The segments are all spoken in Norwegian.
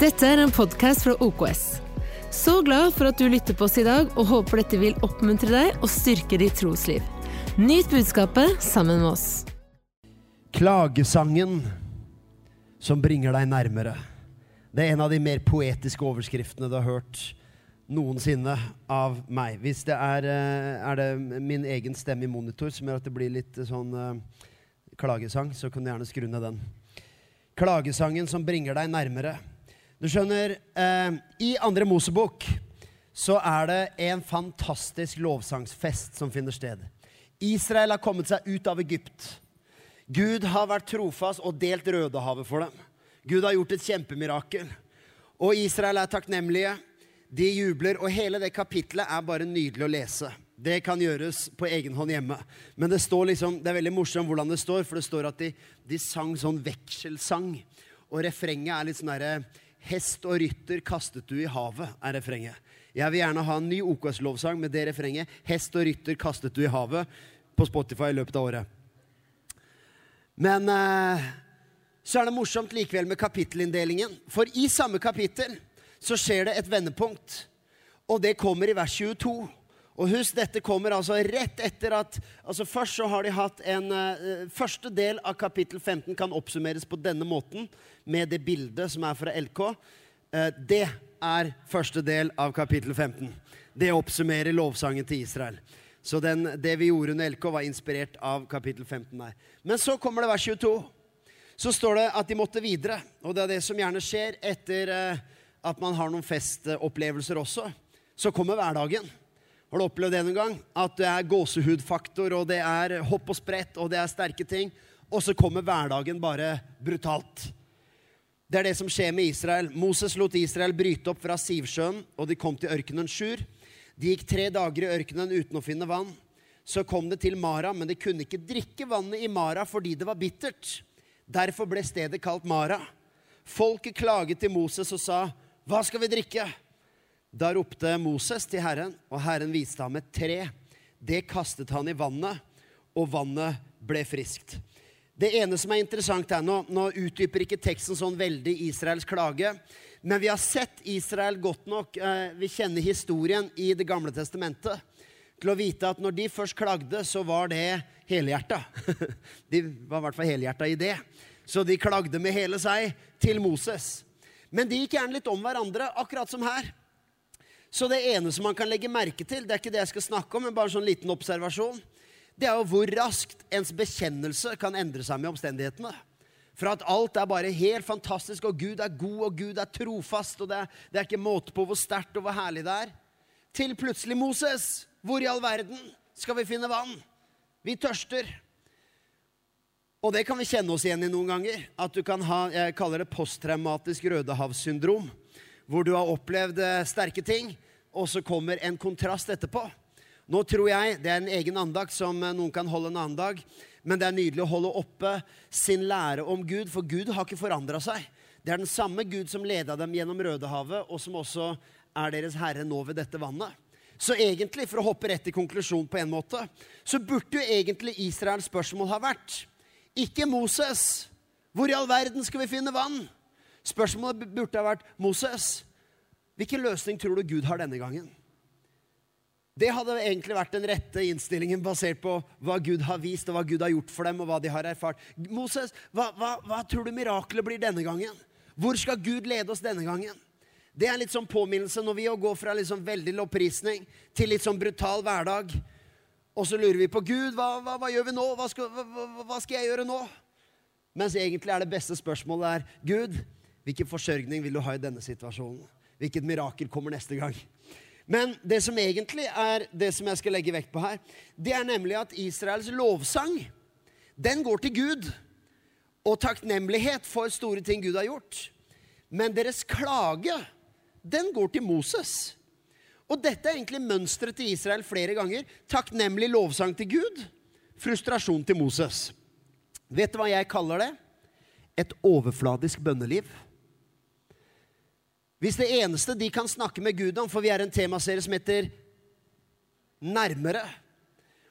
Dette er en podkast fra OKS. Så glad for at du lytter på oss i dag, og håper dette vil oppmuntre deg og styrke ditt trosliv. Nyt budskapet sammen med oss. Klagesangen som bringer deg nærmere. Det er en av de mer poetiske overskriftene du har hørt noensinne av meg. Hvis det er, eh, er det min egen stemme i monitor som gjør at det blir litt sånn uh, klagesang, så kan du gjerne skru ned den. Klagesangen som bringer deg nærmere. Du skjønner, eh, i andre Mosebok så er det en fantastisk lovsangsfest som finner sted. Israel har kommet seg ut av Egypt. Gud har vært trofast og delt Rødehavet for dem. Gud har gjort et kjempemirakel. Og Israel er takknemlige. De jubler, og hele det kapitlet er bare nydelig å lese. Det kan gjøres på egen hånd hjemme. Men det, står liksom, det er veldig morsomt hvordan det står, for det står at de, de sang sånn vekselsang. Og refrenget er litt sånn derre Hest og rytter kastet du i havet, er refrenget. Jeg vil gjerne ha en ny OKS-lovsang med det refrenget. Hest og rytter kastet du i havet på Spotify i løpet av året. Men eh, så er det morsomt likevel med kapittelinndelingen. For i samme kapittel så skjer det et vendepunkt. Og det kommer i vers 22. Og husk, dette kommer altså rett etter at altså Først så har de hatt en uh, Første del av kapittel 15 kan oppsummeres på denne måten, med det bildet som er fra LK. Uh, eh, det er første del av kapittel 15. Det oppsummerer lovsangen til Israel. Så den, det vi gjorde under LK, var inspirert av kapittel 15 der. Men så kommer det vers 22. Så står det at de måtte videre. Og det er det som gjerne skjer etter uh, at man har noen festopplevelser også. Så kommer hverdagen. Har du opplevd det noen gang? At det er gåsehudfaktor, og det er hopp og sprett, og det er sterke ting. Og så kommer hverdagen bare brutalt. Det er det som skjer med Israel. Moses lot Israel bryte opp fra Sivsjøen, og de kom til ørkenen Sjur. De gikk tre dager i ørkenen uten å finne vann. Så kom det til Mara, men de kunne ikke drikke vannet i Mara fordi det var bittert. Derfor ble stedet kalt Mara. Folket klaget til Moses og sa, 'Hva skal vi drikke?' Da ropte Moses til Herren, og Herren viste ham et tre. Det kastet han i vannet, og vannet ble friskt. Det ene som er interessant her nå, nå utdyper ikke teksten sånn veldig Israels klage, men vi har sett Israel godt nok. Eh, vi kjenner historien i Det gamle testamentet til å vite at når de først klagde, så var det helhjerta. De var i hvert fall helhjerta i det. Så de klagde med hele seg til Moses. Men de gikk gjerne litt om hverandre, akkurat som her. Så det ene som man kan legge merke til, det er ikke det jeg skal snakke om, men bare en sånn liten observasjon, det er jo hvor raskt ens bekjennelse kan endre seg med omstendighetene. Fra at alt er bare helt fantastisk, og Gud er god, og Gud er trofast, og det er, det er ikke måte på hvor sterkt og hvor herlig det er, til plutselig Moses. Hvor i all verden skal vi finne vann? Vi tørster. Og det kan vi kjenne oss igjen i noen ganger. At du kan ha jeg kaller det posttraumatisk rødehavssyndrom hvor du har opplevd eh, sterke ting, og så kommer en kontrast etterpå. Nå tror jeg det er en egen andakt som eh, noen kan holde en annen dag. Men det er nydelig å holde oppe sin lære om Gud, for Gud har ikke forandra seg. Det er den samme Gud som leda dem gjennom Rødehavet, og som også er deres herre nå ved dette vannet. Så egentlig, for å hoppe rett i konklusjon på en måte, så burde jo egentlig Israels spørsmål ha vært Ikke Moses. Hvor i all verden skal vi finne vann? Spørsmålet burde ha vært Moses. Hvilken løsning tror du Gud har denne gangen? Det hadde egentlig vært den rette innstillingen basert på hva Gud har vist, og hva Gud har gjort for dem, og hva de har erfart. Moses, hva, hva, hva tror du mirakelet blir denne gangen? Hvor skal Gud lede oss denne gangen? Det er litt sånn påminnelse når vi går fra liksom veldig lovprisning til litt sånn brutal hverdag. Og så lurer vi på Gud, hva, hva, hva gjør vi nå? Hva skal, hva skal, jeg gjøre nå? Mens egentlig er det beste spørsmålet er Gud, Hvilken forsørgning vil du ha i denne situasjonen? Hvilket mirakel kommer neste gang? Men det som egentlig er det som jeg skal legge vekt på her, det er nemlig at Israels lovsang, den går til Gud. Og takknemlighet for store ting Gud har gjort. Men deres klage, den går til Moses. Og dette er egentlig mønsteret til Israel flere ganger. Takknemlig lovsang til Gud, frustrasjon til Moses. Vet du hva jeg kaller det? Et overfladisk bønneliv. Hvis det eneste de kan snakke med Gud om, for vi er en temaserie som heter Nærmere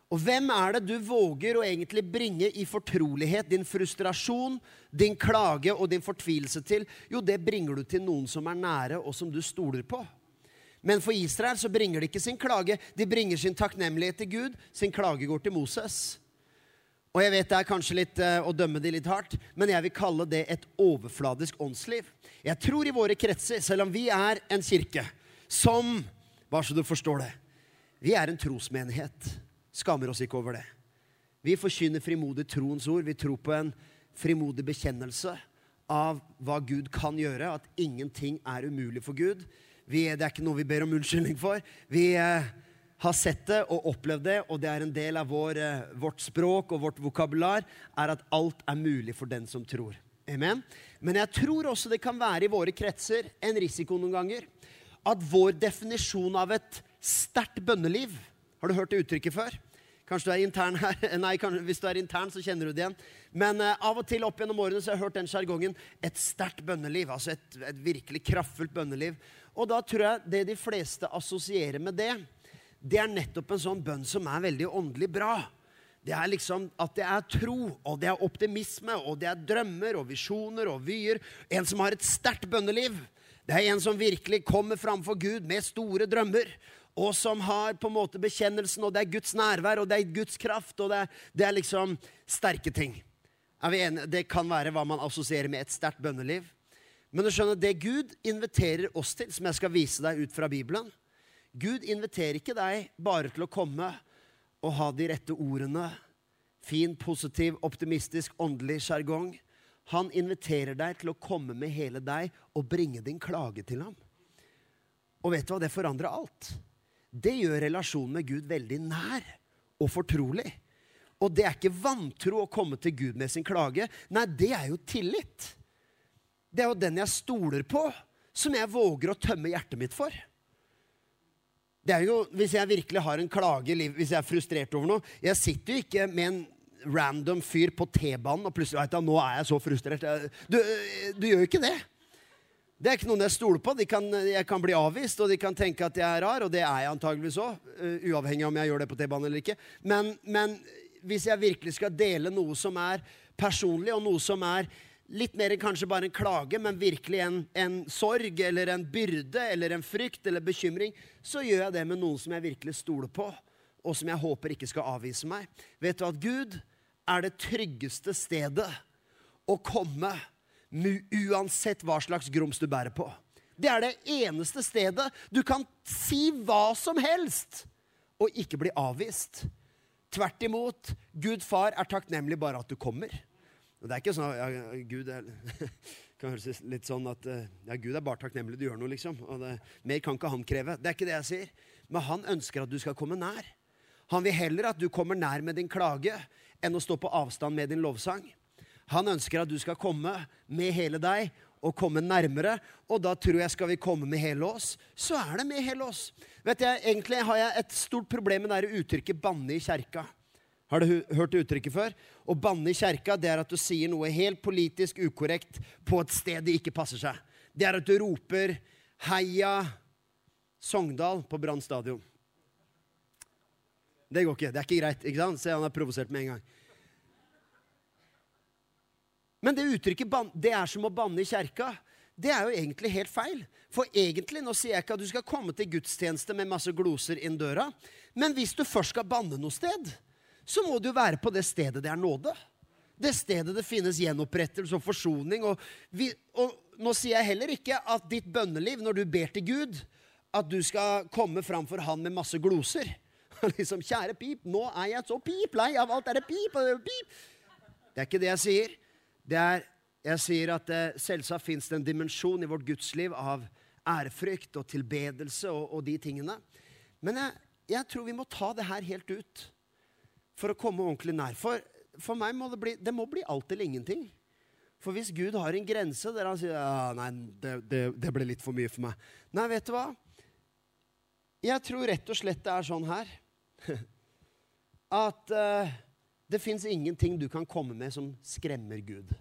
Og hvem er det du våger å egentlig bringe i fortrolighet din frustrasjon, din klage og din fortvilelse til? Jo, det bringer du til noen som er nære, og som du stoler på. Men for Israel så bringer de ikke sin klage. De bringer sin takknemlighet til Gud. Sin klage går til Moses. Og jeg vet det er kanskje litt uh, å dømme de litt hardt, men jeg vil kalle det et overfladisk åndsliv. Jeg tror i våre kretser, selv om vi er en kirke som Bare så du forstår det. Vi er en trosmenighet. Skammer oss ikke over det. Vi forkynner frimodig troens ord. Vi tror på en frimodig bekjennelse av hva Gud kan gjøre, at ingenting er umulig for Gud. Vi, det er ikke noe vi ber om unnskyldning for. Vi uh, har sett det og opplevd det, og det er en del av vår, uh, vårt språk og vårt vokabular, er at alt er mulig for den som tror. Amen. Men jeg tror også det kan være i våre kretser en risiko noen ganger. At vår definisjon av et sterkt bønneliv Har du hørt det uttrykket før? Kanskje du er intern her. Nei, hvis du er intern, så kjenner du det igjen. Men uh, av og til opp gjennom årene så har jeg hørt den sjargongen. Et sterkt bønneliv. Altså et, et, virkelig kraftfullt bønneliv. Og da tror jeg det de fleste assosierer med det, det er nettopp en sånn bønn som er veldig åndelig bra. Det er liksom at det er tro, og det er optimisme, og det er drømmer og visjoner og vyer. En som har et sterkt bønneliv. Det er en som virkelig kommer framfor Gud med store drømmer. Og som har på en måte bekjennelsen, og det er Guds nærvær, og det er Guds kraft. og Det er, det er liksom sterke ting. Det kan være hva man assosierer med et sterkt bønneliv. Men du skjønner, det Gud inviterer oss til, som jeg skal vise deg ut fra Bibelen Gud inviterer ikke deg bare til å komme og ha de rette ordene, fin, positiv, optimistisk, åndelig sjargong. Han inviterer deg til å komme med hele deg og bringe din klage til ham. Og vet du hva? Det forandrer alt. Det gjør relasjonen med Gud veldig nær og fortrolig. Og det er ikke vantro å komme til Gud med sin klage. Nei, det er jo tillit. Det er jo den jeg stoler på, som jeg våger å tømme hjertet mitt for. Det er jo, Hvis jeg virkelig har en klage, hvis jeg er frustrert over noe Jeg sitter jo ikke med en random fyr på T-banen og plutselig vet du, nå er jeg så frustrert. Du, du gjør jo ikke det. Det er ikke noen jeg stoler på. Kan, jeg kan bli avvist, og de kan tenke at jeg er rar, og det er jeg antageligvis òg. Uh, uavhengig av om jeg gjør det på T-banen eller ikke. Men, men hvis jeg virkelig skal dele noe som er personlig, og noe som er litt mer enn kanskje bare en klage, men virkelig en, en, sorg eller en byrde eller en frykt eller bekymring, så gjør jeg det med noen som jeg virkelig stoler på, og som jeg håper ikke skal avvise meg. Vet du at Gud er det tryggeste stedet å komme uansett hva slags grums du bærer på. Det er det eneste stedet du kan si hva som helst og ikke bli avvist. Tvert imot, Gud far er takknemlig bare at du kommer. Det er ikke sånn ja, Gud er, kan høres litt sånn at ja, Gud er bare takknemlig du gjør noe, liksom. Det, mer kan ikke han kreve. Det er ikke det jeg sier. Men han ønsker at du skal komme nær. Han vil heller at du kommer nær med din klage enn å stå på avstand med din lovsang. Han ønsker at du skal komme med hele deg og komme nærmere. Og da tror jeg skal vi komme med hele oss, så er det med hele oss. Vet jeg, Egentlig har jeg et stort problem med det uttrykket 'banne i kjerka'. Har du hørt uttrykket før? Å banne i kjerka det er at du sier noe helt politisk ukorrekt på et sted det ikke passer seg. Det er at du roper 'Heia Sogndal' på Brann stadion. Det går ikke. Det er ikke greit. ikke sant? Se, han er provosert med en gang. Men det uttrykket det er som å banne i kjerka. Det er jo egentlig helt feil. For egentlig, nå sier jeg ikke at du skal komme til gudstjeneste med masse gloser inn døra, men hvis du først skal banne noe sted, så må du være på det stedet det er nåde. Det stedet det finnes gjenopprettelse og forsoning. Og, vi, og nå sier jeg heller ikke at ditt bønneliv, når du ber til Gud, at du skal komme framfor Han med masse gloser. liksom, kjære pip, nå er jeg så pip lei av alt det pip og pip. Det er ikke det jeg sier. Det er, jeg sier at eh, selvsagt fins det en dimensjon i vårt gudsliv av ærefrykt og tilbedelse og, og de tingene. Men jeg, jeg tror vi må ta det her helt ut for å komme ordentlig nær. For, for meg må det bli, det må bli alt eller ingenting. For hvis Gud har en grense der han sier ja, nei, det, det, det ble litt for mye for meg Nei, vet du hva? Jeg tror rett og slett det er sånn her at uh, det fins ingenting du kan komme med som skremmer Gud.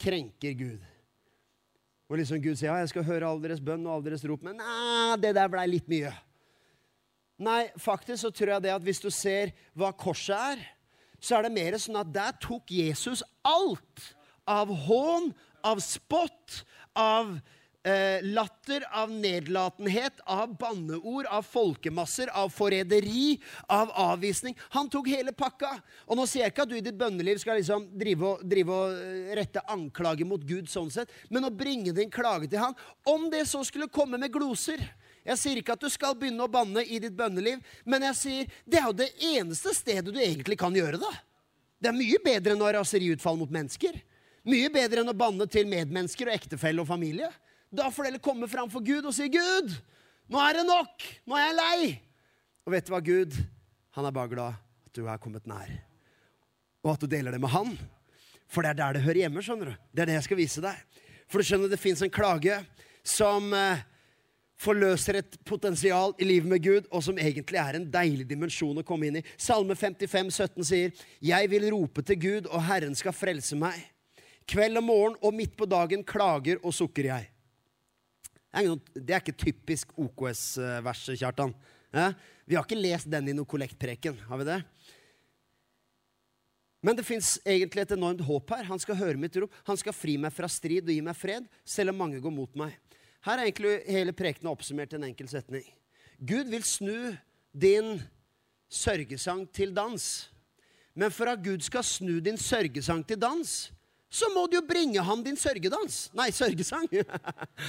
Krenker Gud. Og liksom Gud sier ja, jeg skal høre all deres bønn og all deres rop, men nei, det der blei litt mye. Nei, faktisk så tror jeg det at hvis du ser hva korset er, så er det mer sånn at der tok Jesus alt av hån, av spott, av eh, latter, av nedlatenhet, av banneord, av folkemasser, av forræderi, av avvisning. Han tok hele pakka. Og nå sier jeg ikke at du i ditt bønneliv skal liksom drive og, drive og eh, rette anklager mot Gud, sånn sett, men å bringe din klage til han. Om det så skulle komme med gloser. Jeg sier ikke at du skal begynne å banne i ditt bønneliv, men jeg sier det er jo det eneste stedet du egentlig kan gjøre det. Det er mye bedre enn å ha raseriutfall mot mennesker. Mye bedre enn å banne til medmennesker og ektefelle og familie. Da får dere komme fram for Gud og si, 'Gud, nå er det nok! Nå er jeg lei!' Og vet du hva, Gud? Han er bare glad at du er kommet nær. Og at du deler det med han. For det er der det hører hjemme. skjønner du. Det er det jeg skal vise deg. For du skjønner, det fins en klage som eh, forløser et potensial i livet med Gud, og som egentlig er en deilig dimensjon å komme inn i. Salme 55, 17 sier, 'Jeg vil rope til Gud, og Herren skal frelse meg.' Kveld og morgen og midt på dagen klager og sukker jeg. Det er ikke typisk OKS-verset, Kjartan. Vi har ikke lest den i noe kollektpreken. Har vi det? Men det fins egentlig et enormt håp her. Han skal høre mitt rop. Han skal fri meg fra strid og gi meg fred, selv om mange går mot meg. Her er egentlig hele prekenen oppsummert i en enkel setning. Gud vil snu din sørgesang til dans. Men for at Gud skal snu din sørgesang til dans, så må du jo bringe ham din sørgedans. Nei, sørgesang.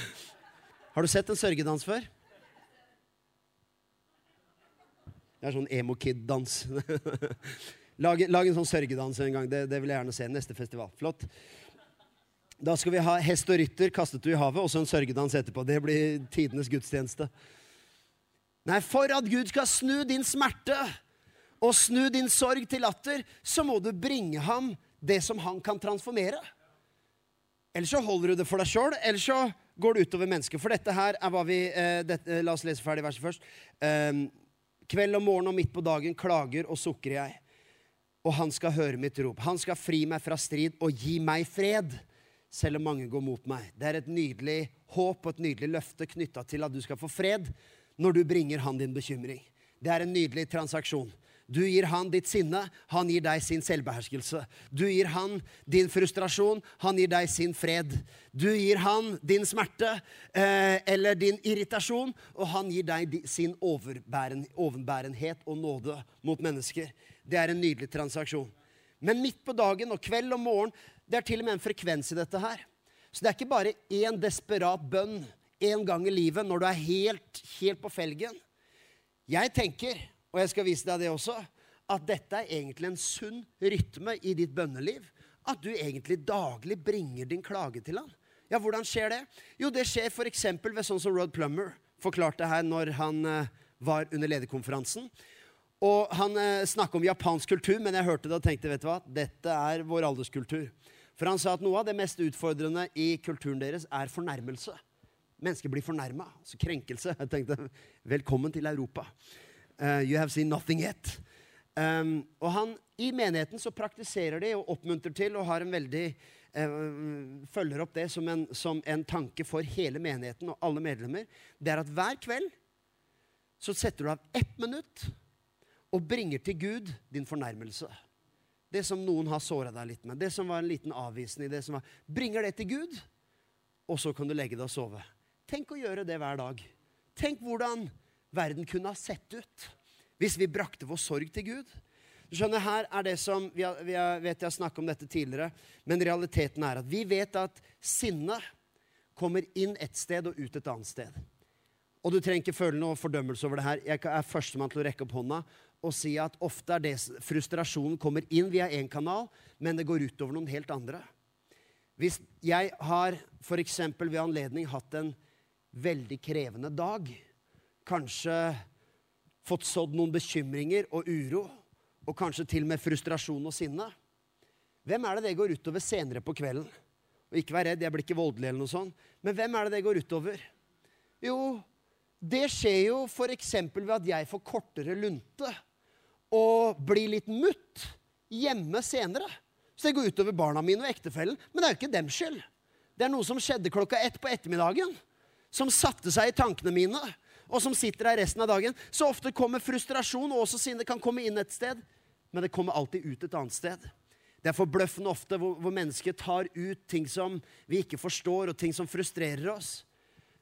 Har du sett en sørgedans før? Det er sånn emo-kid-dans. lag, lag, en sånn sørgedans en gang. Det, det, vil jeg gjerne se. Neste festival. Flott. Da skal vi ha hest og rytter kastet du i havet, og så en sørgedans etterpå. Det blir tidenes gudstjeneste. Nei, for at Gud skal snu din smerte og snu din sorg til latter, så må du bringe ham det som han kan transformere. Ellers så holder du det for deg sjøl, eller så går det utover mennesket. For dette her er hva vi eh, dette, La oss lese ferdig verset først. Eh, kveld og morgen og midt på dagen klager og sukker jeg. Og han skal høre mitt rop. Han skal fri meg fra strid og gi meg fred, selv om mange går mot meg. Det er et nydelig håp og et nydelig løfte knytta til at du skal få fred når du bringer han din bekymring. Det er en nydelig transaksjon. Du gir han ditt sinne, han gir deg sin selvbeherskelse. Du gir han din frustrasjon, han gir deg sin fred. Du gir han din smerte eh, eller din irritasjon, og han gir deg sin overbæren, overbærenhet og nåde mot mennesker. Det er en nydelig transaksjon. Men midt på dagen og kveld og morgen, det er til og med en frekvens i dette her. Så det er ikke bare én desperat bønn en gang i livet når du er helt, helt på felgen. Jeg tenker og jeg skal vise deg det også, at dette er egentlig en sunn rytme i ditt bønneliv. At du egentlig daglig bringer din klage til han. Ja, hvordan skjer det? Jo, det skjer f.eks. ved sånn som Rod Plummer forklarte her når han uh, var under lederkonferansen. Og Han snakka om japansk kultur, men jeg hørte det og tenkte vet du hva, dette er vår alderskultur. For han sa at noe av det mest utfordrende i kulturen deres er fornærmelse. Mennesker blir fornærma. Altså krenkelse. Jeg tenkte velkommen til Europa. Uh, you have seen nothing yet. Um, og han, I menigheten så praktiserer de og oppmuntrer til og har en veldig uh, følger opp det som en, som en, tanke for hele menigheten og alle medlemmer. Det er at hver kveld så setter du av ett minutt og bringer til Gud din fornærmelse. Det som noen har såra deg litt med, det som var en liten avvisning. det som var, Bringer det til Gud, og så kan du legge deg og sove. Tenk å gjøre det hver dag. Tenk hvordan verden kunne ha sett ut hvis vi brakte vår sorg til Gud. Du skjønner, her er det som, Vi, har, vi har, vet jeg har snakket om dette tidligere, men realiteten er at vi vet at sinne kommer inn et sted og ut et annet sted. Og du trenger ikke føle noe fordømmelse over det her. Jeg er førstemann til å rekke opp hånda og si at ofte er det frustrasjonen kommer inn via én kanal, men det går utover noen helt andre. Hvis jeg har f.eks. ved anledning hatt en veldig krevende dag, kanskje fått sådd noen bekymringer og uro, og kanskje til og med frustrasjon og sinne. Hvem er det det går utover senere på kvelden? Og ikke vær redd, jeg blir ikke voldelig, eller noe sånt. Men hvem er det det går utover? Jo, det skjer jo f.eks. ved at jeg får kortere lunte og bli litt mutt hjemme senere. Så det går utover barna mine og ektefellen. Men det er jo ikke dems skyld. Det er noe som skjedde klokka ett på ettermiddagen, som satte seg i tankene mine og som sitter her resten av dagen. Så ofte kommer frustrasjon og også sinne kan komme inn et sted, men det kommer alltid ut et annet sted. Det er forbløffende ofte hvor, hvor mennesker tar ut ting som vi ikke forstår, og ting som frustrerer oss.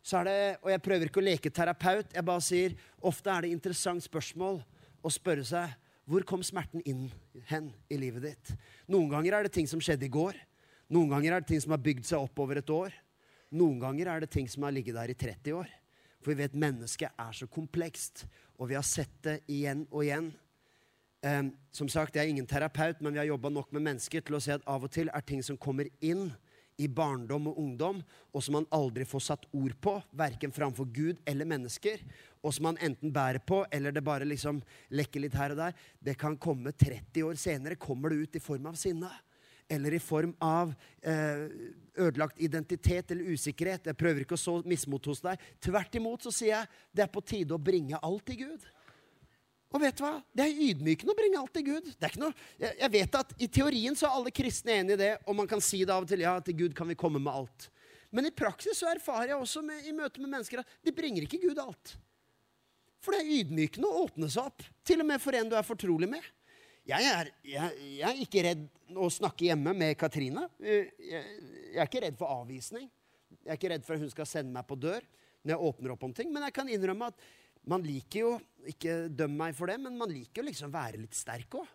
Så er det, og Jeg prøver ikke å leke terapeut. Jeg bare sier ofte er det interessant spørsmål å spørre seg hvor kom smerten inn hen i livet ditt. Noen ganger er det ting som skjedde i går. Noen ganger er det ting som har bygd seg opp over et år. Noen ganger er det ting som har ligget der i 30 år. For vi vet mennesket er så komplekst, og vi har sett det igjen og igjen. Um, som sagt, Jeg er ingen terapeut, men vi har jobba nok med mennesker til å se at av og til er ting som kommer inn i barndom og ungdom, og som man aldri får satt ord på, verken framfor Gud eller mennesker, og som man enten bærer på, eller det bare liksom lekker litt her og der, det kan komme 30 år senere. Kommer det ut i form av sinne? Eller i form av eh, ødelagt identitet eller usikkerhet. Jeg prøver ikke å så mismot hos deg. Tvert imot så sier jeg det er på tide å bringe alt til Gud. Og vet du hva? Det er ydmykende å bringe alt til Gud. Det er ikke noe, jeg, jeg vet at I teorien så er alle kristne enige i det, og man kan si det av og til. ja, til Gud kan vi komme med alt. Men i praksis så erfarer jeg også med, i møte med mennesker at de bringer ikke Gud alt. For det er ydmykende å åpne seg opp, til og med for en du er fortrolig med. Jeg er, jeg, jeg er ikke redd å snakke hjemme med Katrine. Jeg, jeg er ikke redd for avvisning. Jeg er ikke redd for at hun skal sende meg på dør når jeg åpner opp om ting. Men jeg kan innrømme at man liker jo Ikke døm meg for det, men man liker jo liksom å være litt sterk òg.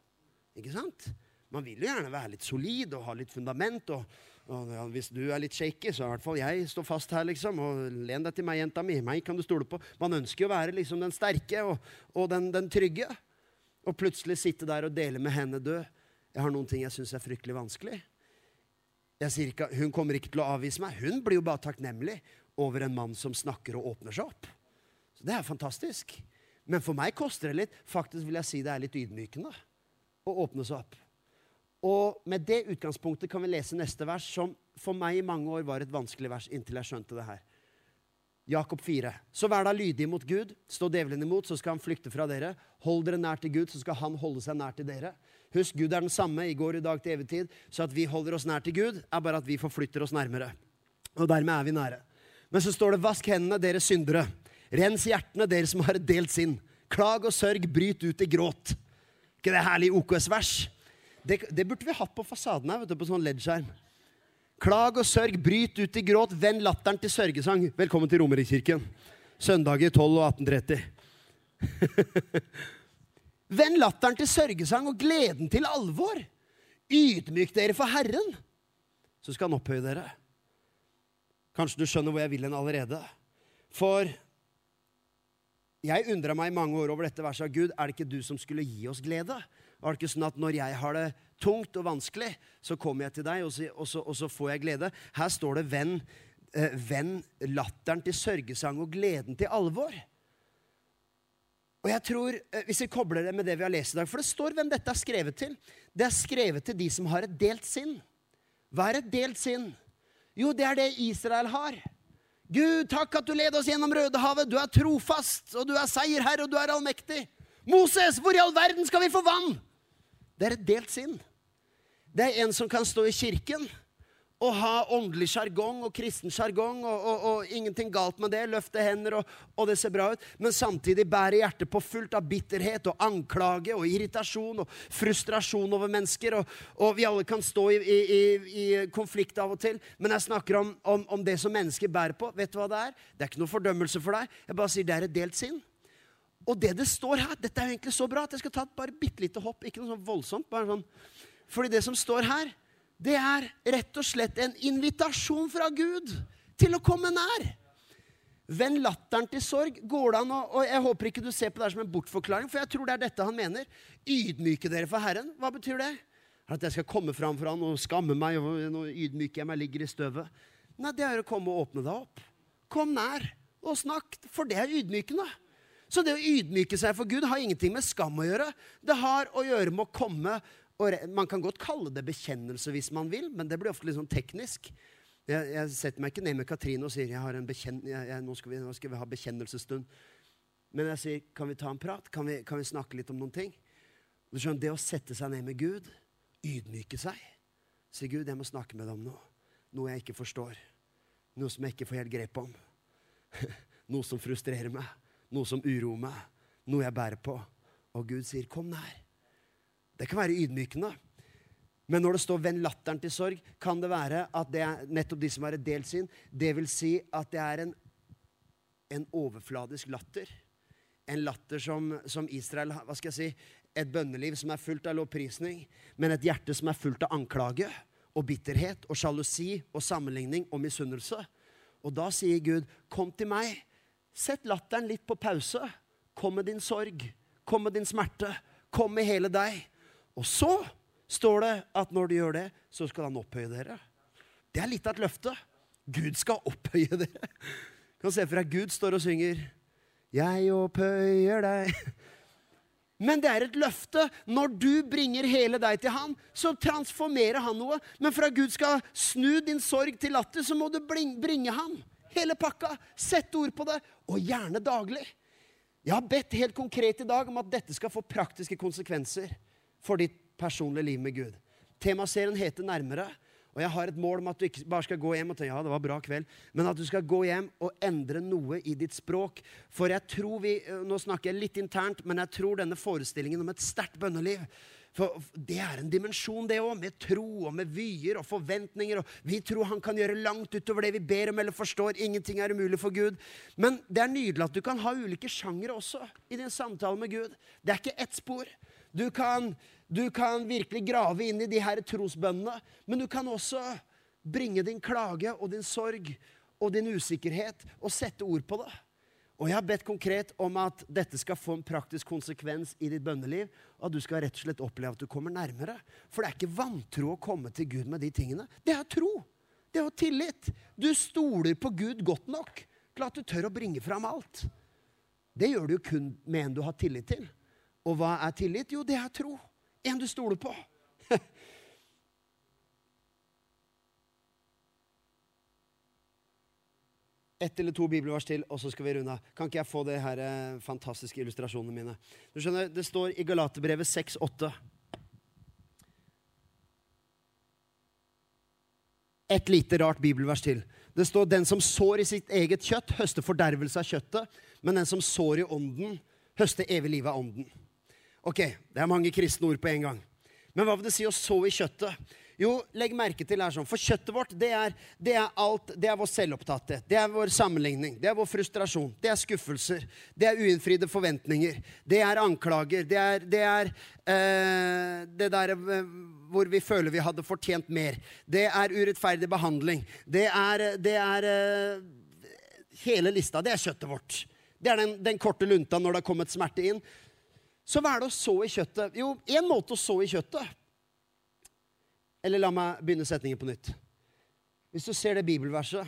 Ikke sant? Man vil jo gjerne være litt solid og ha litt fundament. og, og ja, Hvis du er litt shaky, så i hvert fall jeg står fast her, liksom. Og len deg til meg, jenta mi. Meg kan du stole på. Man ønsker jo å være liksom den sterke og, og den, den, trygge. Og plutselig sitte der og dele med henne død. Jeg har noen ting jeg syns er fryktelig vanskelig. Jeg sier ikke, Hun kommer ikke til å avvise meg. Hun blir jo bare takknemlig over en mann som snakker og åpner seg opp. Så det er fantastisk. Men for meg koster det litt. Faktisk vil jeg si det er litt ydmykende å åpne seg opp. Og med det utgangspunktet kan vi lese neste vers, som for meg i mange år var et vanskelig vers inntil jeg skjønte det her. Jakob 4. Så vær da lydige mot Gud. Stå djevelen imot, så skal han flykte fra dere. Hold dere nær til Gud, så skal han holde seg nær til dere. Husk, Gud er den samme i går, i dag, til evig tid. Så at vi holder oss nær til Gud, er bare at vi forflytter oss nærmere. Og dermed er vi nære. Men så står det 'vask hendene, dere syndere'. Rens hjertene, dere som har et delt sinn. Klag og sørg, bryt ut i gråt. ikke det herlige OKS-vers? Det, det, burde vi hatt på fasaden her, vet du, på sånn LED-skjerm. Klag og sørg, bryt ut i gråt, vend latteren til sørgesang. Velkommen til Romerikskirken. Søndager 12 og 18.30. Vend latteren til sørgesang og gleden til alvor. Ydmyk dere for Herren, så skal han opphøye dere. Kanskje du skjønner hvor jeg vil hen allerede. For jeg undra meg i mange år over dette verset. Gud, er det ikke du som skulle gi oss glede? Er det ikke sånn at når jeg har det tungt og vanskelig, så kommer jeg til deg, og så, og så, og så får jeg glede? Her står det 'venn, eh, venn latteren til sørgesang og gleden til alvor'. Og jeg tror, eh, Hvis vi kobler det med det vi har lest i dag For det står hvem dette er skrevet til. Det er skrevet til de som har et delt sinn. Hva er et delt sinn? Jo, det er det Israel har. Gud, takk at du leder oss gjennom Rødehavet. Du er trofast, og du er seierherre, og du er allmektig. Moses, hvor i all verden skal vi få vann? Det er et delt sinn. Det er en som kan stå i kirken å ha åndelig sjargong og kristen sjargong, og, og, og, ingenting galt med det. Løfte hender, og, og, det ser bra ut. Men samtidig bære hjertet på fullt av bitterhet og anklage og irritasjon og frustrasjon over mennesker. Og, vi alle kan stå i, i, i, konflikt av og til. Men jeg snakker om, om, om, det som mennesker bærer på. Vet du hva det er? Det er ikke noe fordømmelse for deg. Jeg bare sier det er et delt sinn. Og det det står her, dette er jo egentlig så bra at jeg skal ta et bare bitte lite hopp. Ikke noe sånn voldsomt. bare sånn. Fordi det som står her, det er rett og slett en invitasjon fra Gud til å komme nær. Vend latteren til sorg. Går det an å Og jeg håper ikke du ser på det som en bortforklaring, for jeg tror det er dette han mener. Ydmyke dere for Herren. Hva betyr det? At jeg skal komme fram for han og skamme meg og nå ydmyker jeg meg, ligger i støvet? Nei, det er å komme og åpne deg opp. Kom nær og snakk, for det er ydmykende. Så det å ydmyke seg for Gud har ingenting med skam å gjøre. Det har å gjøre med å komme Man kan godt kalle det bekjennelse hvis man vil, men det blir ofte litt sånn teknisk. Jeg, jeg setter meg ikke ned med Katrine og sier jeg har en bekjenn, jeg, jeg, nå, skal vi, nå, skal vi, ha bekjennelsesstund. Men jeg sier kan vi ta en prat? Kan vi, kan vi snakke litt om noen ting? Du skjønner, Det å sette seg ned med Gud, ydmyke seg Si Gud, jeg må snakke med deg om noe. Noe jeg ikke forstår. Noe som jeg ikke får helt grep om. Noe som frustrerer meg. noe som uroer meg, noe jeg bærer på. Og Gud sier, 'Kom nær'. Det kan være ydmykende. Men når det står 'venn latteren til sorg', kan det være at det er nettopp de som har et delt sinn. Det vil si at det er en, en overfladisk latter. En latter som, som Israel Hva skal jeg si? Et bønneliv som er fullt av lovprisning, men et hjerte som er fullt av anklage og bitterhet og sjalusi og sammenligning og misunnelse. Og da sier Gud, 'Kom til meg. Sett latteren litt på pause. Kom med din sorg. Kom med din smerte. Kom med hele deg.' Og så står det at når du gjør det, så skal han opphøye dere. Det er litt av et løfte. Gud skal opphøye dere. Du kan se for deg Gud står og synger 'Jeg opphøyer deg'. Men det er et løfte. Når du bringer hele deg til han, så transformerer han noe. Men for at Gud skal snu din sorg til latter, så må du bringe han. Hele pakka. Sett ord på det. Og gjerne daglig. Jeg har bedt helt konkret i dag om at dette skal få praktiske konsekvenser for ditt personlige liv med Gud. Temaserien heter 'Nærmere'. Og jeg har et mål om at du ikke bare skal gå hjem og tenke ja, det var bra kveld, men at du skal gå hjem og endre noe i ditt språk. For jeg tror vi, Nå snakker jeg litt internt, men jeg tror denne forestillingen om et sterkt bønneliv for Det er en dimensjon, det òg, med tro og med vyer og forventninger. og Vi tror han kan gjøre langt utover det vi ber om eller forstår. Ingenting er umulig for Gud. Men det er nydelig at du kan ha ulike sjangere også i din samtale med Gud. Det er ikke ett spor. Du kan, du kan virkelig grave inn i de her trosbønnene, men du kan også bringe din klage og din sorg og din usikkerhet og sette ord på det. Og jeg har bedt konkret om at dette skal få en praktisk konsekvens i ditt bønneliv. At du skal rett og slett oppleve at du kommer nærmere. For det er ikke vantro å komme til Gud med de tingene. Det er tro. Det er jo tillit. Du stoler på Gud godt nok til at du tør å bringe fram alt. Det gjør du jo kun med en du har tillit til. Og hva er tillit? Jo, det er tro. En du stoler på. Ett eller to bibelvers til, og så skal vi runde av. Kan ikke jeg få de her eh, fantastiske illustrasjonene mine? Du skjønner, Det står i Galaterbrevet 6,8. Et lite rart bibelvers til. Det står 'Den som sår i sitt eget kjøtt, høster fordervelse av kjøttet', men den som sår i ånden, høster evig liv av ånden'. Ok, det er mange kristne ord på en gang. Men hva vil det si å så i kjøttet? Jo, legg merke til her sånn, For kjøttet vårt det er, det er alt, det er vår selvopptatthet, det er vår sammenligning, det er vår frustrasjon, det er skuffelser, det er uinnfridde forventninger, det er anklager, det er det, er, eh, det der eh, hvor vi føler vi hadde fortjent mer. Det er urettferdig behandling. Det er, det er eh, hele lista. Det er kjøttet vårt. Det er den, den korte lunta når det har kommet smerte inn. Så hva er det å så i kjøttet? Jo, én måte å så i kjøttet Eller la meg begynne setningen på nytt. Hvis du ser det bibelverset,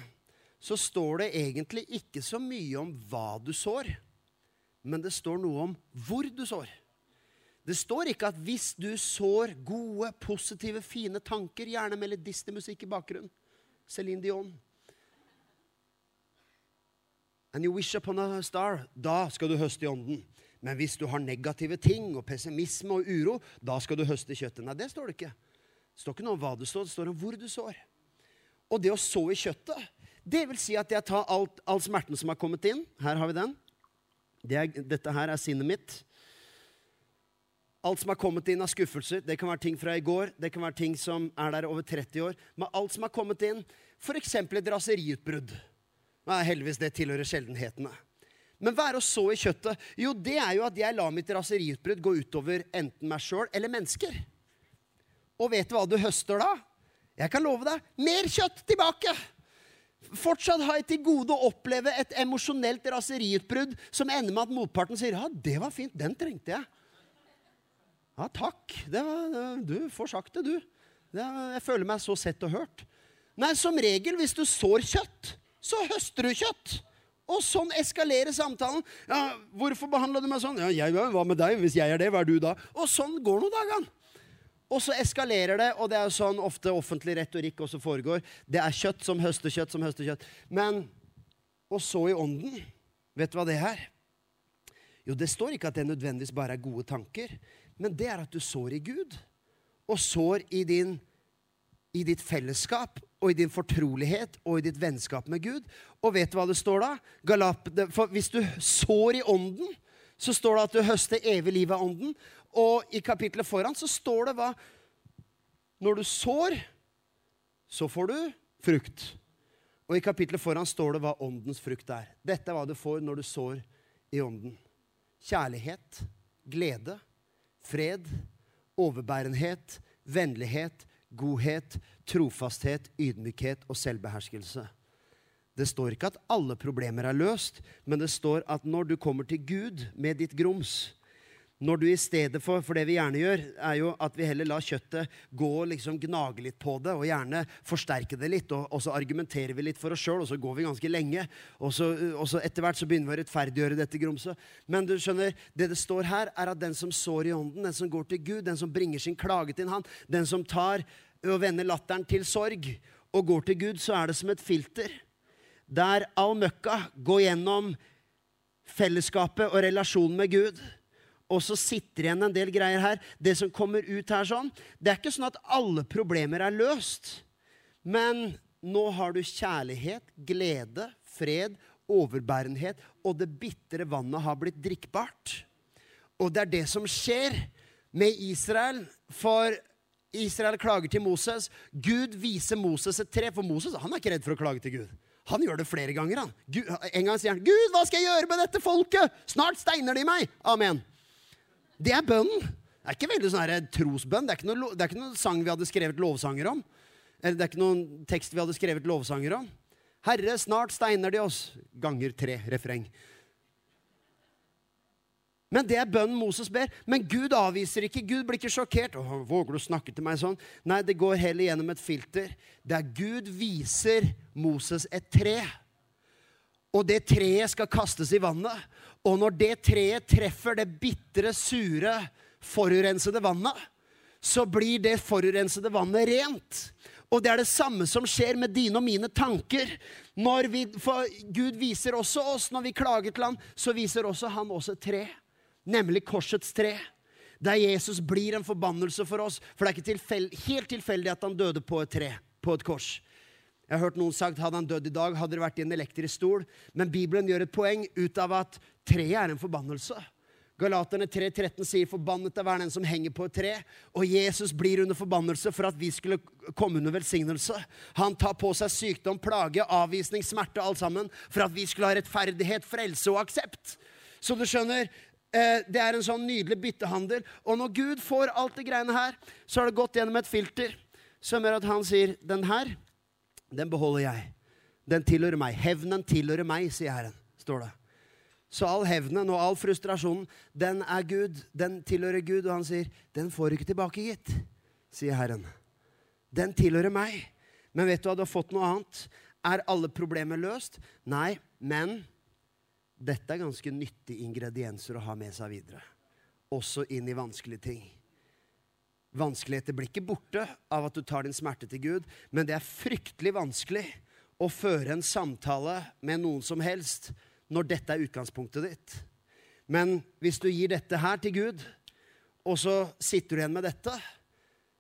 så står det egentlig ikke så mye om hva du sår, men det står noe om hvor du sår. Det står ikke at hvis du sår gode, positive, fine tanker, gjerne med litt Disney-musikk i bakgrunnen Céline Dion And you wish upon a star, da skal du høste i ånden. Men hvis du har negative ting og pessimisme og uro, da skal du høste kjøttet. Nei, det står det ikke. Det står ikke noe om hva du står, det står om hvor du sår. Og det å så i kjøttet, det vil si at jeg tar alt, all smerten som har kommet inn. Her har vi den. Det er, dette her er sinnet mitt. Alt som har kommet inn av skuffelser. Det kan være ting fra i går, det kan være ting som er der over 30 år. Men alt som har kommet inn, f.eks. et raseriutbrudd. Heldigvis, det tilhører sjeldenhetene. Men hva er å så i kjøttet? Jo, det er jo at jeg lar mitt raseriutbrudd gå utover enten meg sjøl eller mennesker. Og vet du hva du høster da? Jeg kan love deg mer kjøtt tilbake! Fortsatt har jeg til gode å oppleve et emosjonelt raseriutbrudd som ender med at motparten sier 'Ja, det var fint. Den trengte jeg'. Ja, takk. Var, du får sagt det, du. jeg føler meg så sett og hørt. Nei, som regel, hvis du sår kjøtt, så høster du kjøtt. Og sånn eskalerer samtalen. Ja, 'Hvorfor behandla du meg sånn?' 'Ja, jeg, Hva med deg? Hvis jeg er det, hva er du da?' Og sånn går nå dagene. Og så eskalerer det, og det er sånn ofte offentlig retorikk også foregår. Det er kjøtt som høster kjøtt som høster kjøtt. Men og så i ånden Vet du hva det er? Jo, det står ikke at det nødvendigvis bare er gode tanker, men det er at du sår i Gud. Og sår i, din, i ditt fellesskap og i din fortrolighet og i ditt vennskap med Gud. Og vet du hva det står da? Galap, for hvis du sår i ånden, så står det at du høster evig liv av ånden. Og i kapittelet foran så står det hva Når du sår, så får du frukt. Og i kapittelet foran står det hva åndens frukt er. Dette er hva du får når du sår i ånden. Kjærlighet, glede, fred, overbærenhet, vennlighet, godhet, trofasthet, ydmykhet og selvbeherskelse. Det står ikke at alle problemer er løst, men det står at når du kommer til Gud med ditt grums, når du i stedet for For det vi gjerne gjør, er jo at vi heller lar kjøttet gå og liksom gnage litt på det, og gjerne forsterke det litt. Og, og så argumenterer vi litt for oss sjøl, og så går vi ganske lenge. Og så, og så etter hvert så begynner vi å rettferdiggjøre dette grumset. Men du skjønner, det det står her, er at den som sår i ånden, den som går til Gud, den som bringer sin klage til Han, den som tar og vender latteren til sorg og går til Gud, så er det som et filter. Der all møkka går gjennom fellesskapet og relasjonen med Gud og så sitter igjen en del greier her. Det som kommer ut her sånn, Det er ikke sånn at alle problemer er løst. Men nå har du kjærlighet, glede, fred, overbærenhet, og det bitre vannet har blitt drikkbart. Og det er det som skjer med Israel. For Israel klager til Moses. Gud viser Moses et tre. For Moses han er ikke redd for å klage til Gud. Han gjør det flere ganger. han. Gud, en gang sier han, 'Gud, hva skal jeg gjøre med dette folket?' 'Snart steiner de meg.' Amen. Det er bønnen. Det er ikke veldig sånn trosbønn. Det er ikke, noe, det er ikke noen sang vi hadde skrevet lovsanger om. Eller det er ikke noen tekst vi hadde skrevet lovsanger om. Herre, snart steiner de oss. Ganger tre refreng. Men det er bønnen Moses ber. Men Gud avviser ikke. Gud blir ikke sjokkert. Åh, 'Våger du snakke til meg sånn?' Nei, det går heller gjennom et filter der Gud viser Moses et tre. Og det treet skal kastes i vannet. Og når det treet treffer det bitre, sure, forurensede vannet, så blir det forurensede vannet rent. Og det er det samme som skjer med dine og mine tanker. Vi, for Gud viser også oss, når vi klager til ham, så viser også han oss et tre. Nemlig korsets tre. Der Jesus blir en forbannelse for oss. For det er ikke tilfell, helt tilfeldig at han døde på et tre, på et kors. Jeg har hørt noen sagt hadde han dødd i dag, hadde det vært i en elektrisk stol. Men Bibelen gjør et poeng ut av at treet er en forbannelse. Galaterne 3,13 sier 'forbannet er hver den som henger på et tre'. Og Jesus blir under forbannelse for at vi skulle komme under velsignelse. Han tar på seg sykdom, plage, avvisning, smerte, alt sammen for at vi skulle ha rettferdighet, frelse og aksept. Så du skjønner, eh, det er en sånn nydelig byttehandel. Og når Gud får alt det greiene her, så har det gått gjennom et filter som gjør at han sier 'den her' den beholder jeg. Den tilhører meg. Hevnen tilhører meg, sier Herren. står det. Så all hevnen og all frustrasjonen, den er Gud. Den tilhører Gud. Og han sier, 'Den får du ikke tilbake, gitt', sier Herren. Den tilhører meg. Men vet du hva, du har fått noe annet. Er alle problemer løst? Nei, men dette er ganske nyttige ingredienser å ha med seg videre. Også inn i vanskelige ting. Vanskeligheter blir ikke borte av at du tar din smerte til Gud, men det er fryktelig vanskelig å føre en samtale med noen som helst når dette er utgangspunktet ditt. Men hvis du gir dette her til Gud, og så sitter du igjen med dette,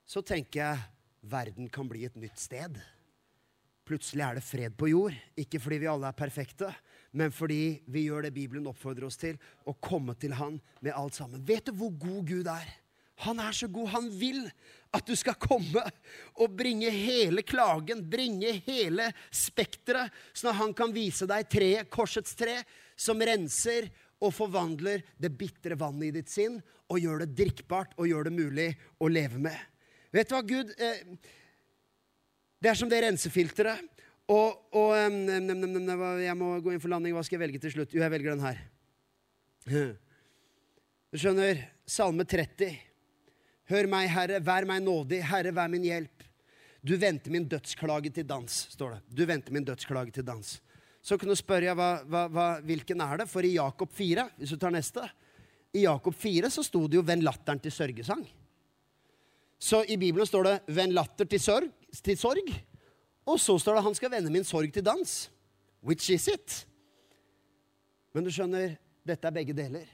så tenker jeg verden kan bli et nytt sted. Plutselig er det fred på jord. Ikke fordi vi alle er perfekte, men fordi vi gjør det Bibelen oppfordrer oss til, å komme til Han med alt sammen. Vet du hvor god Gud er? Han er så god. Han vil at du skal komme og bringe hele klagen, bringe hele spekteret, sånn at han kan vise deg treet, korsets tre, som renser og forvandler det bitre vannet i ditt sinn og gjør det drikkbart og gjør det mulig å leve med. Vet du hva, Gud eh, Det er som det rensefilteret. Og, og um, Jeg må gå inn for landing. Hva skal jeg velge til slutt? Jo, jeg velger den her. Du skjønner, Salme 30. Hør meg, Herre, vær meg nådig, Herre, vær min hjelp. Du venter min dødsklage til dans, står det. Du venter min dødsklage til dans. Så kan du spørre hva, hva, hva, hvilken er det? For i Jakob 4, hvis du tar neste I Jakob 4 så sto det jo 'venn latteren til sørgesang'. Så i Bibelen står det 'venn latter til sorg', til sorg. Og så står det 'han skal vende min sorg til dans'. Which is it? Men du skjønner, dette er begge deler.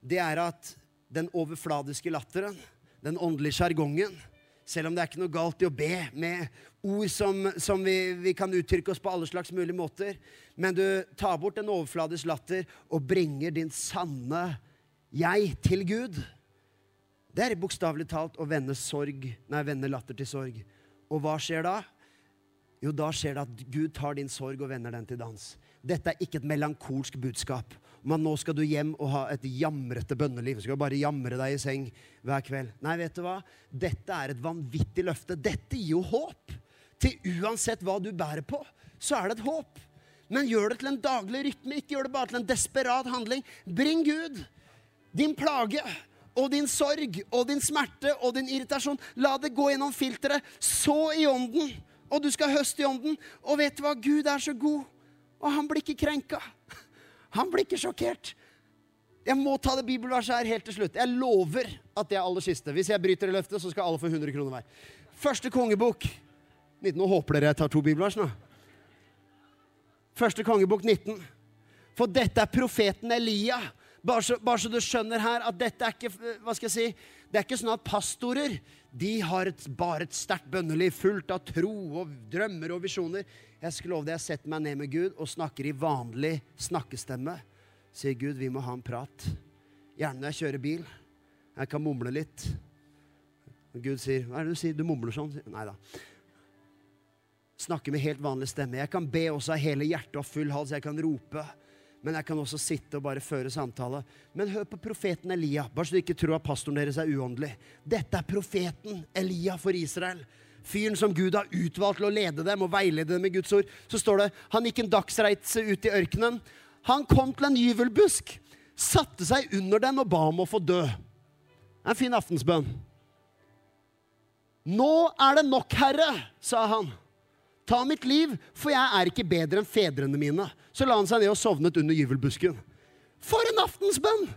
Det er at den overfladiske latteren den åndelige sjargongen Selv om det er ikke noe galt i å be med ord som, som vi, vi, kan uttrykke oss på alle slags mulige måter. Men du tar bort en overfladisk latter og bringer din sanne jeg til Gud. Det er bokstavelig talt å vende, sorg, nei, vende latter til sorg. Og hva skjer da? Jo, da skjer det at Gud tar din sorg og vender den til dans. Dette er ikke et melankolsk budskap at nå skal du hjem og ha et jamrete bønneliv. Du skal bare jamre deg i seng hver kveld. Nei, vet du hva? Dette er et vanvittig løfte. Dette gir jo håp. Til uansett hva du bærer på, så er det et håp. Men gjør det til en daglig rytme. Ikke gjør det bare til en desperat handling. Bring Gud din plage og din sorg og din smerte og din irritasjon. La det gå gjennom filteret. Så i ånden. Og du skal høste i ånden. Og vet du hva? Gud er så god. Og han blir ikke krenka. Han blir ikke sjokkert. Jeg må ta det bibelverset her helt til slutt. Jeg lover at det er aller siste. Hvis jeg bryter det løftet, så skal alle få 100 kroner hver. Første kongebok 19. Nå håper dere jeg tar to bibelvers nå. Første kongebok 19. For dette er profeten Elia. Bare så, bare så, du skjønner her at dette er ikke hva skal jeg si, det er ikke sånn at pastorer de har et, bare et sterkt bønneliv fullt av tro og drømmer og visjoner. Jeg skal love deg, jeg setter meg ned med Gud og snakker i vanlig snakkestemme. Sier Gud, vi må ha en prat. Gjerne når jeg kjører bil. Jeg kan mumle litt. Gud sier, hva er det du sier? Du mumler sånn? Nei da. Snakker med helt vanlig stemme. Jeg kan be også av hele hjertet og full hals. Jeg kan rope. Men jeg kan også sitte og bare føre samtale. Men hør på profeten Elia, bare så du ikke tror at pastoren deres er uåndelig. Dette er profeten Elia for Israel fyren som Gud har utvalgt til å lede dem og veilede dem i Guds ord, så står det han gikk en dagsreise ut i ørkenen. Han kom til en gyvelbusk, satte seg under den og ba om å få dø. Det er en fin aftensbønn. Nå er det nok, Herre, sa han. Ta mitt liv, for jeg er ikke bedre enn fedrene mine. Så la han seg ned og sovnet under gyvelbusken. For en aftensbønn!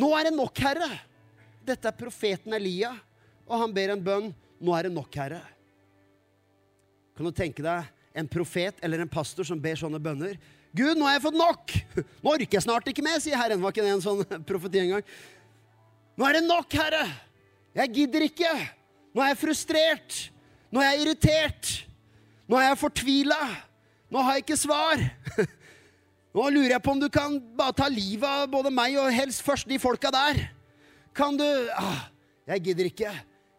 Nå er det nok, Herre. Dette er profeten Elia, og han ber en bønn nå er det nok, Herre. Kan du tenke deg en profet eller en pastor som ber sånne bønner? Gud, nå har jeg fått nok! Nå orker jeg snart ikke mer, sier Herren. Var ikke det en sånn profeti engang? Nå er det nok, Herre! Jeg gidder ikke! Nå er jeg frustrert! Nå er jeg irritert! Nå er jeg fortvila! Nå har jeg ikke svar! Nå lurer jeg på om du kan bare ta livet av både meg og helst først de folka der. Kan du ah, Jeg gidder ikke.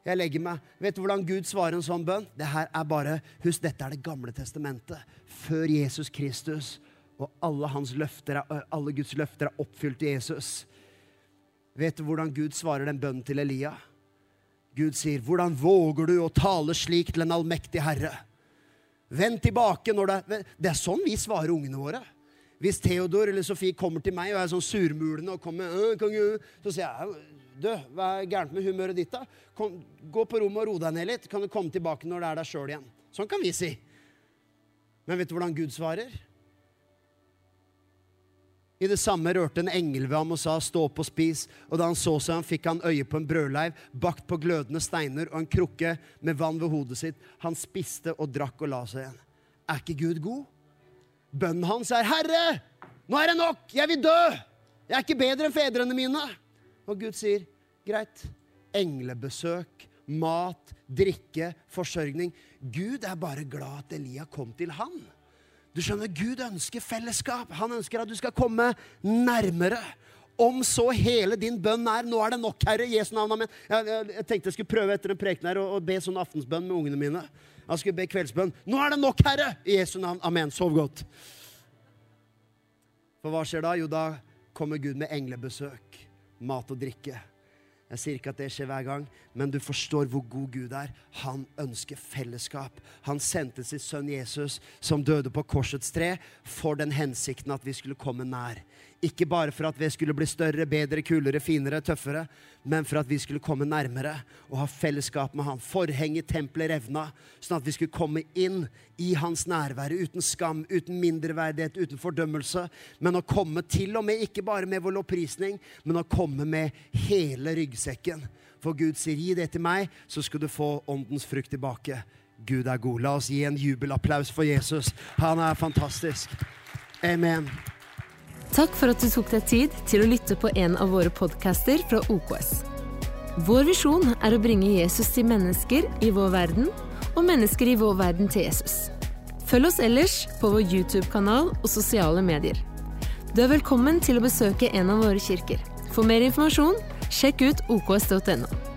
Jeg legger meg. Vet du hvordan Gud svarer en sånn bønn? Det her er bare, Husk, dette er Det gamle testamentet. Før Jesus Kristus. Og alle, løfter, alle Guds løfter er oppfylt i Jesus. Vet du hvordan Gud svarer den bønnen til Elia? Gud sier, 'Hvordan våger du å tale slik til en allmektig Herre?' Vend tilbake når det er Det er sånn vi svarer ungene våre. Hvis Theodor eller Sofie kommer til meg og er sånn surmulende og kommer, så sier jeg du, hva er gærent med humøret ditt, da? Kom, gå på rommet og ro deg ned litt. Kan du komme tilbake når det er deg sjøl igjen? Sånn kan vi si. Men vet du hvordan Gud svarer? I det samme rørte en engel ved ham og sa, 'Stå opp og spis.' Og da han så seg han fikk han øye på en brødleiv bakt på glødende steiner og en krukke med vann ved hodet sitt. Han spiste og drakk og la seg igjen. Er ikke Gud god? Bønnen hans er, 'Herre, nå er det nok! Jeg vil dø! Jeg er ikke bedre enn fedrene mine.' Og Gud sier, greit. Englebesøk, mat, drikke, forsørgning. Gud er bare glad at Elia kom til han. Du skjønner, Gud ønsker fellesskap. Han ønsker at du skal komme nærmere. Om så hele din bønn er 'Nå er det nok, Herre', Jesu navn, amen. Jeg, jeg, jeg, tenkte jeg skulle prøve etter en preken her å be sånn aftensbønn med ungene mine. Jeg skulle be kveldsbønn. 'Nå er det nok, Herre', i Jesu navn, amen. Sov godt. For hva skjer da? Jo, da kommer Gud med englebesøk mat og drikke. Jeg sier ikke at det skjer hver gang, men du forstår hvor god Gud er. Han ønsker fellesskap. Han sendte sin sønn Jesus, som døde på korsets tre, for den hensikten at vi skulle komme nær. Ikke bare for at vi skulle bli større, bedre, kulere, finere, tøffere, men for at vi skulle komme nærmere og ha fellesskap med Han. Forhenget tempelet revna, sånn at vi skulle komme inn i Hans nærvære uten skam, uten mindreverdighet, uten fordømmelse, men å komme til og med ikke bare med vår lovprisning, men å komme med hele ryggsekken. For Gud sier, 'Gi det til meg, så skal du få åndens frukt tilbake'. Gud er god. La oss gi en jubelapplaus for Jesus. Han er fantastisk. Amen. Takk for at du tok deg tid til å lytte på en av våre podcaster fra OKS. Vår visjon er å bringe Jesus til mennesker i vår verden, og mennesker i vår verden til Jesus. Følg oss ellers på vår YouTube-kanal og sosiale medier. Du er velkommen til å besøke en av våre kirker. For mer informasjon, sjekk ut oks.no.